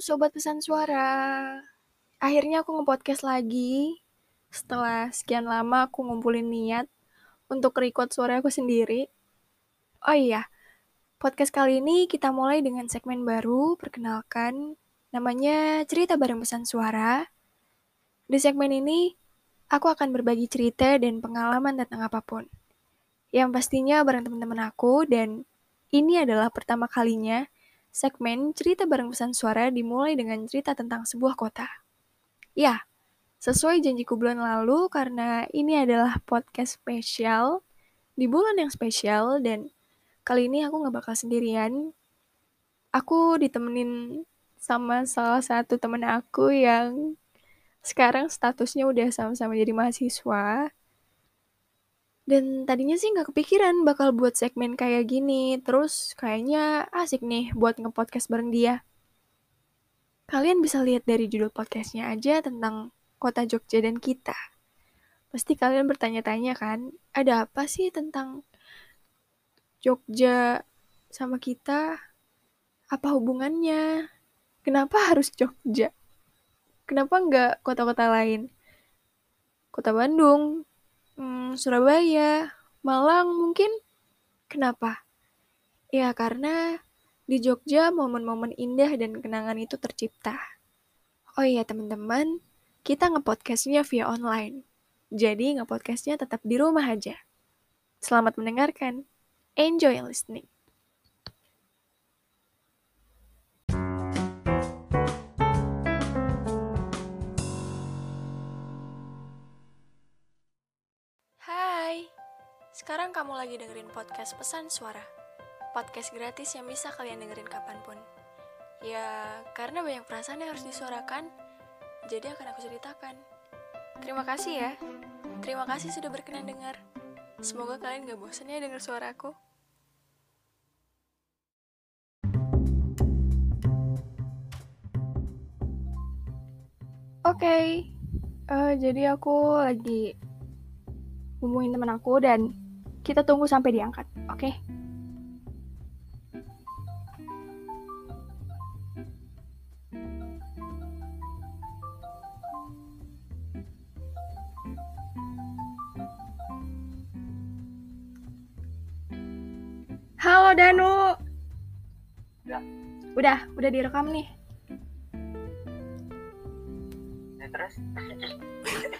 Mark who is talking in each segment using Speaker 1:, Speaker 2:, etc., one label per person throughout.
Speaker 1: sobat pesan suara. Akhirnya aku nge-podcast lagi. Setelah sekian lama aku ngumpulin niat untuk record suara aku sendiri. Oh iya, podcast kali ini kita mulai dengan segmen baru, perkenalkan. Namanya Cerita Bareng Pesan Suara. Di segmen ini, aku akan berbagi cerita dan pengalaman tentang apa pun. Yang pastinya bareng teman-teman aku dan ini adalah pertama kalinya segmen cerita bareng pesan suara dimulai dengan cerita tentang sebuah kota. Ya, sesuai janjiku bulan lalu karena ini adalah podcast spesial di bulan yang spesial dan kali ini aku nggak bakal sendirian. Aku ditemenin sama salah satu temen aku yang sekarang statusnya udah sama-sama jadi mahasiswa. Dan tadinya sih nggak kepikiran bakal buat segmen kayak gini. Terus kayaknya asik nih buat nge-podcast bareng dia. Kalian bisa lihat dari judul podcastnya aja tentang kota Jogja dan kita. Pasti kalian bertanya-tanya kan, ada apa sih tentang Jogja sama kita? Apa hubungannya? Kenapa harus Jogja? Kenapa nggak kota-kota lain? Kota Bandung, hmm, Surabaya, Malang mungkin. Kenapa? Ya karena di Jogja momen-momen indah dan kenangan itu tercipta. Oh iya teman-teman, kita ngepodcastnya via online. Jadi ngepodcastnya tetap di rumah aja. Selamat mendengarkan. Enjoy listening. Sekarang kamu lagi dengerin podcast Pesan Suara. Podcast gratis yang bisa kalian dengerin kapan pun. Ya, karena banyak perasaan yang harus disuarakan, jadi akan aku ceritakan. Terima kasih ya. Terima kasih sudah berkenan dengar. Semoga kalian gak bosan ya denger suaraku. Oke, eh, jadi aku lagi hubungin teman aku dan kita tunggu sampai diangkat, oke? Halo Danu.
Speaker 2: Udah.
Speaker 1: Udah, udah direkam nih.
Speaker 2: Ya, terus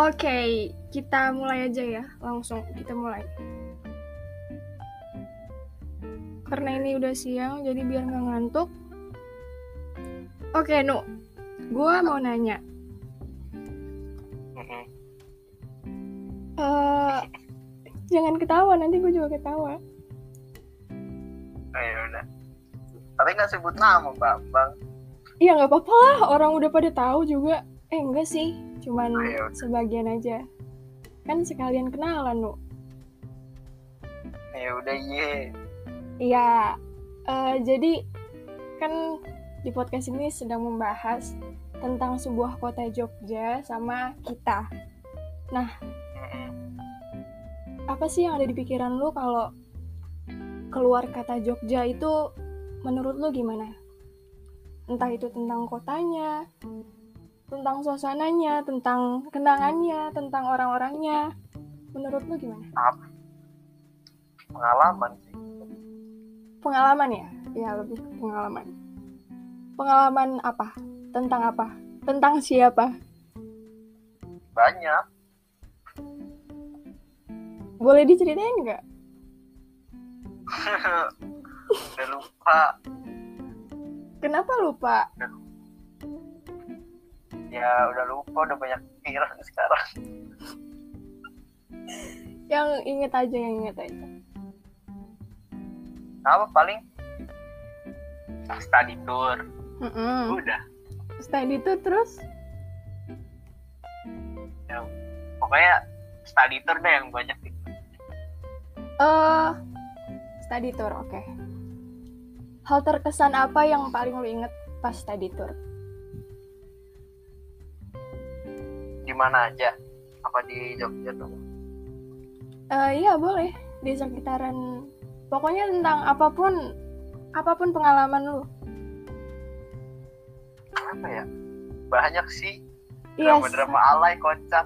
Speaker 1: Oke, kita mulai aja ya. Langsung kita mulai. Karena ini udah siang, jadi biar nggak ngantuk. Oke, Nu. Gua mau nanya. Eh jangan ketawa, nanti gue juga ketawa.
Speaker 2: oh, ya udah tapi nggak sebut nama bambang
Speaker 1: Iya nggak apa-apa lah, orang udah pada tahu juga. Eh enggak sih, cuman
Speaker 2: Ayo.
Speaker 1: sebagian aja. Kan sekalian kenalan, Nu.
Speaker 2: ya udah ye
Speaker 1: Iya, eh, jadi kan di podcast ini sedang membahas tentang sebuah kota Jogja sama kita. Nah, apa sih yang ada di pikiran lu kalau keluar kata Jogja itu menurut lu gimana? Entah itu tentang kotanya, tentang suasananya, tentang kenangannya, tentang orang-orangnya. Menurut lu gimana?
Speaker 2: apa pengalaman sih
Speaker 1: Pengalaman ya? Ya, lebih pengalaman. Pengalaman apa? Tentang apa? Tentang siapa?
Speaker 2: banyak
Speaker 1: Boleh diceritain nggak?
Speaker 2: udah lupa
Speaker 1: Kenapa lupa?
Speaker 2: Ya udah lupa udah banyak pikiran sekarang
Speaker 1: Yang inget aja, yang inget aja.
Speaker 2: apa paling study tour
Speaker 1: Mm-mm.
Speaker 2: udah
Speaker 1: Study itu terus?
Speaker 2: ya, pokoknya study tour deh yang banyak
Speaker 1: eh study tour, oke. Hal terkesan apa yang paling lu inget pas study tour?
Speaker 2: Di mana aja? Apa di Jogja tuh?
Speaker 1: Eh iya boleh. Di sekitaran pokoknya tentang apa pun apa pun pengalaman lu.
Speaker 2: Apa ya? Banyak sih.
Speaker 1: Iya
Speaker 2: drama drama alay kocak.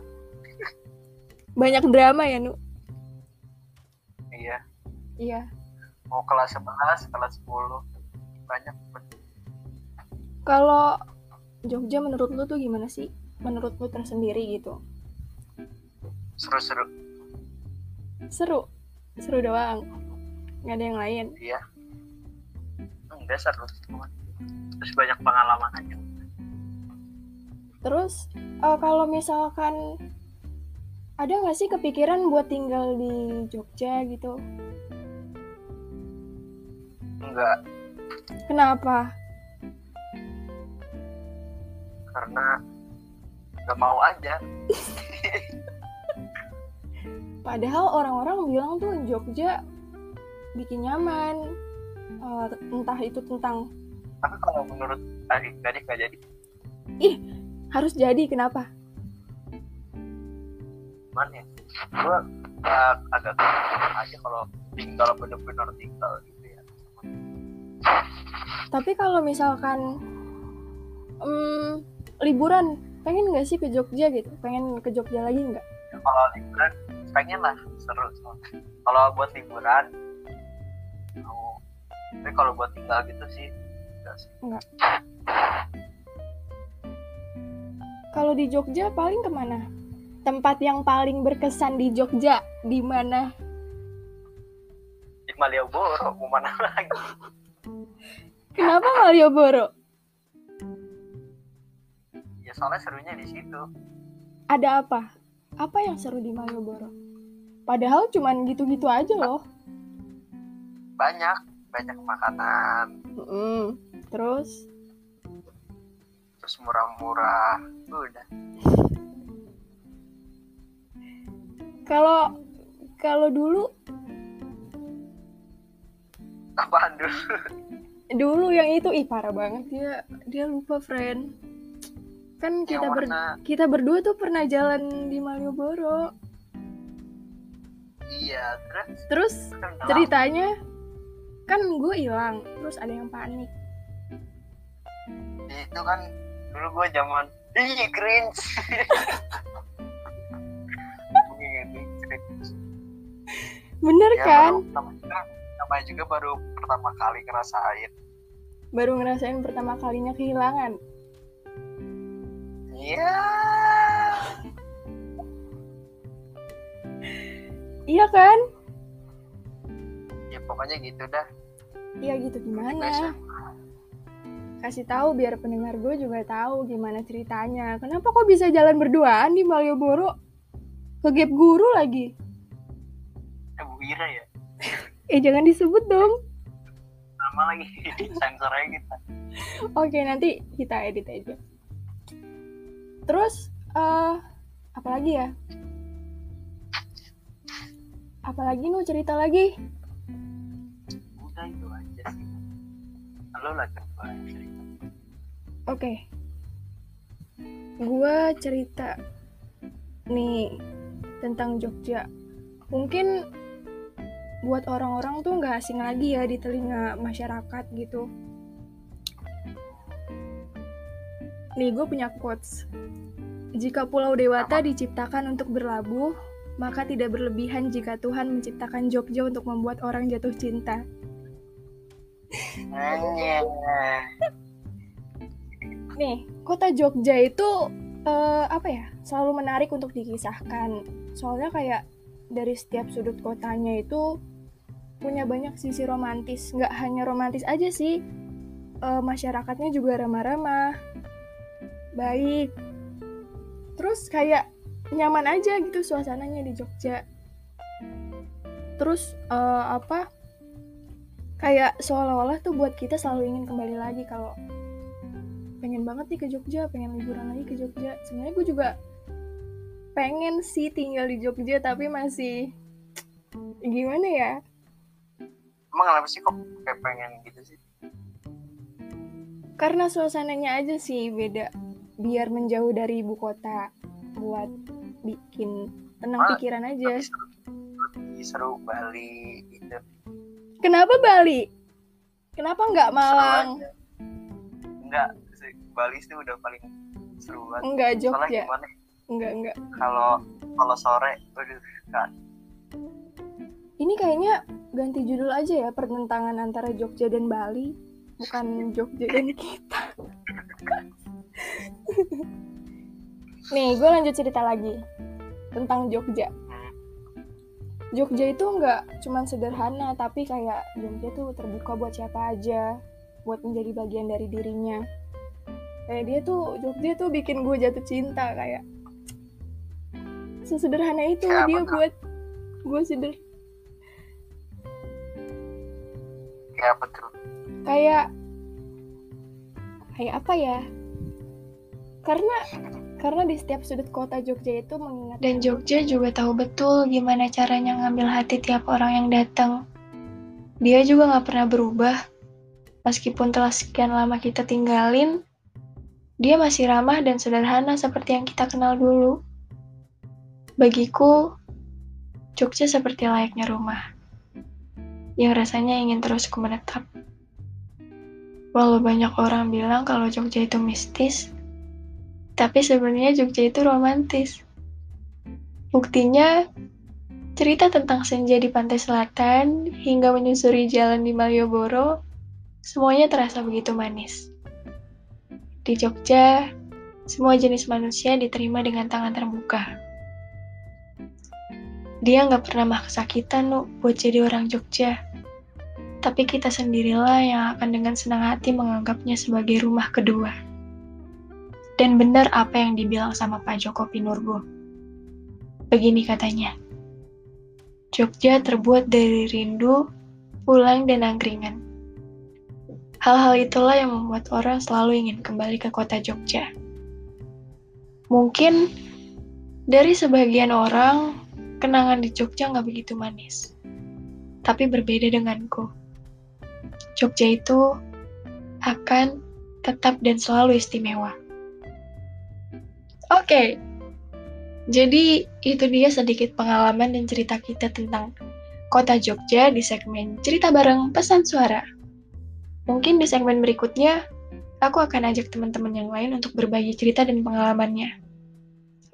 Speaker 1: Banyak drama ya nu?
Speaker 2: Iya.
Speaker 1: Iya.
Speaker 2: Mau kelas 11 kelas 10 banyak.
Speaker 1: Kalau Jogja menurut lu tuh gimana sih menurut lu tersendiri gitu?
Speaker 2: Seru-seru.
Speaker 1: Seru? Seru doang. Nggak ada yang lain?
Speaker 2: Iya. Enggak seru. Terus banyak pengalaman aja.
Speaker 1: Terus uh, kalau misalkan ada nggak sih kepikiran buat tinggal di Jogja gitu?
Speaker 2: Enggak.
Speaker 1: Kenapa?
Speaker 2: Karena nggak mau aja.
Speaker 1: Padahal orang-orang bilang tuh Jogja bikin nyaman. Uh, entah itu tentang
Speaker 2: tapi kalau menurut tadi tadi nggak jadi?
Speaker 1: Ih harus jadi kenapa?
Speaker 2: Mana ya gue uh, agak aja kalau tinggal bener-bener tinggal gitu ya.
Speaker 1: Tapi kalau misalkan um, liburan pengen nggak sih ke Jogja gitu? Pengen ke Jogja lagi nggak?
Speaker 2: Ya, kalau liburan pengen lah. Seru kalau buat liburan mau. Tapi kalau buat tinggal gitu sih enggak sih.
Speaker 1: Enggak. kalau di Jogja paling ke mana? Tempat yang paling berkesan di Jogja di mana?
Speaker 2: Di Malioboro mau mana lagi?
Speaker 1: Kenapa Malioboro
Speaker 2: soalnya serunya di situ.
Speaker 1: Ada apa? Apa yang seru di Malioboro? Padahal cuman gitu-gitu aja loh.
Speaker 2: Banyak. Banyak makanan.
Speaker 1: Mm-mm. terus?
Speaker 2: Terus murah-murah. Udah.
Speaker 1: Kalau kalau dulu?
Speaker 2: Apaan dulu?
Speaker 1: Dulu yang itu. Ih parah banget dia. Dia lupa friend kan kita ber
Speaker 2: warna
Speaker 1: kita berdua tuh pernah jalan di Malioboro.
Speaker 2: Iya terus?
Speaker 1: Terus
Speaker 2: kan
Speaker 1: ceritanya kan gue hilang terus ada yang panik.
Speaker 2: Itu kan dulu gue zaman ih cringe. Gitu, cringe.
Speaker 1: bener
Speaker 2: Ya,
Speaker 1: kan?
Speaker 2: namanya juga baru pertama kali ngerasain.
Speaker 1: Baru ngerasain pertama kalinya kehilangan
Speaker 2: iya
Speaker 1: iya kan?
Speaker 2: Ya pokoknya gitu dah.
Speaker 1: Iya gitu gimana? Kasih tahu biar pendengar gue juga tahu gimana ceritanya. Kenapa kok bisa jalan berduaan di Malioboro? Ke gap guru lagi.
Speaker 2: Eh Bu Ira ya?
Speaker 1: Eh jangan disebut dong.
Speaker 2: Nama lagi sensor aja kita.
Speaker 1: Oke, nanti kita edit aja. Terus, eh apa lagi ya? Apalagi nu cerita lagi?
Speaker 2: udah itu aja sih lo lah coba cerita
Speaker 1: Oke. Gua cerita nih tentang Jogja. Mungkin buat orang-orang tuh nggak asing lagi ya di telinga masyarakat gitu. Nih, gue punya quotes. Jika Pulau Dewata diciptakan untuk berlabuh, maka tidak berlebihan jika Tuhan menciptakan Jogja untuk membuat orang jatuh cinta. Nih, kota Jogja itu eh, apa ya? Selalu menarik untuk dikisahkan. Soalnya kayak dari setiap sudut kotanya itu punya banyak sisi romantis. Nggak hanya romantis aja sih, eh, masyarakatnya juga ramah-ramah, baik. Terus kayak nyaman aja gitu suasananya di Jogja. Terus eh, apa? Kayak seolah-olah tuh buat kita selalu ingin kembali lagi kalau pengen banget nih ke Jogja, pengen liburan lagi ke Jogja. Sebenarnya gue juga pengen sih tinggal di Jogja tapi masih gimana ya?
Speaker 2: emang kenapa sih kok kayak pengen gitu sih
Speaker 1: Karena suasananya aja sih beda. Biar menjauh dari ibu kota buat bikin tenang
Speaker 2: Ah,
Speaker 1: pikiran aja.
Speaker 2: lebih seru, lebih seru Bali gitu
Speaker 1: Kenapa Bali?
Speaker 3: Kenapa nggak Malang?
Speaker 2: Enggak, Bali sih udah paling seru banget.
Speaker 3: Enggak
Speaker 2: Soalnya
Speaker 3: Jogja.
Speaker 2: gimana?
Speaker 3: Enggak enggak.
Speaker 2: Kalau kalau sore, waduh, kak,
Speaker 3: Ini kayaknya ganti judul aja ya pertentangan antara Jogja dan Bali, bukan Jogja dan kita. Nih, gue lanjut cerita lagi tentang Jogja. Jogja itu nggak cuman sederhana, tapi kayak Jogja tuh terbuka buat siapa aja, buat menjadi bagian dari dirinya. Kayak dia tuh, Jogja tuh bikin gue jatuh cinta kayak sesederhana itu
Speaker 2: Kayak
Speaker 3: dia buat gue seder
Speaker 2: apa tuh?
Speaker 3: kayak kayak apa ya? Karena karena di setiap sudut kota Jogja itu mengingat
Speaker 1: Dan Jogja juga tahu betul gimana caranya ngambil hati tiap orang yang datang. Dia juga nggak pernah berubah. Meskipun telah sekian lama kita tinggalin, dia masih ramah dan sederhana seperti yang kita kenal dulu. Bagiku, Jogja seperti layaknya rumah, yang rasanya ingin terus ku menetap. Walau banyak orang bilang kalau Jogja itu mistis, tapi sebenarnya Jogja itu romantis. Buktinya, cerita tentang senja di pantai selatan hingga menyusuri jalan di Malioboro, semuanya terasa begitu manis. Di Jogja, semua jenis manusia diterima dengan tangan terbuka. Dia nggak pernah maksa kita, Nu, buat jadi orang Jogja. Tapi kita sendirilah yang akan dengan senang hati menganggapnya sebagai rumah kedua. Dan benar apa yang dibilang sama Pak Joko Pinurbo. Begini katanya, Jogja terbuat dari rindu, pulang, dan angkringan. Hal-hal itulah yang membuat orang selalu ingin kembali ke kota Jogja. Mungkin dari sebagian orang, kenangan di Jogja nggak begitu manis. Tapi berbeda denganku. Jogja itu akan tetap dan selalu istimewa. Oke, jadi itu dia sedikit pengalaman dan cerita kita tentang kota Jogja di segmen cerita bareng pesan suara. Mungkin di segmen berikutnya, aku akan ajak teman-teman yang lain untuk berbagi cerita dan pengalamannya.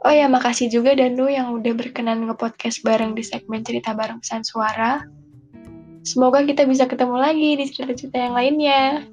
Speaker 1: Oh ya, makasih juga Danu yang udah berkenan nge-podcast bareng di segmen cerita bareng pesan suara. Semoga kita bisa ketemu lagi di cerita-cerita yang lainnya.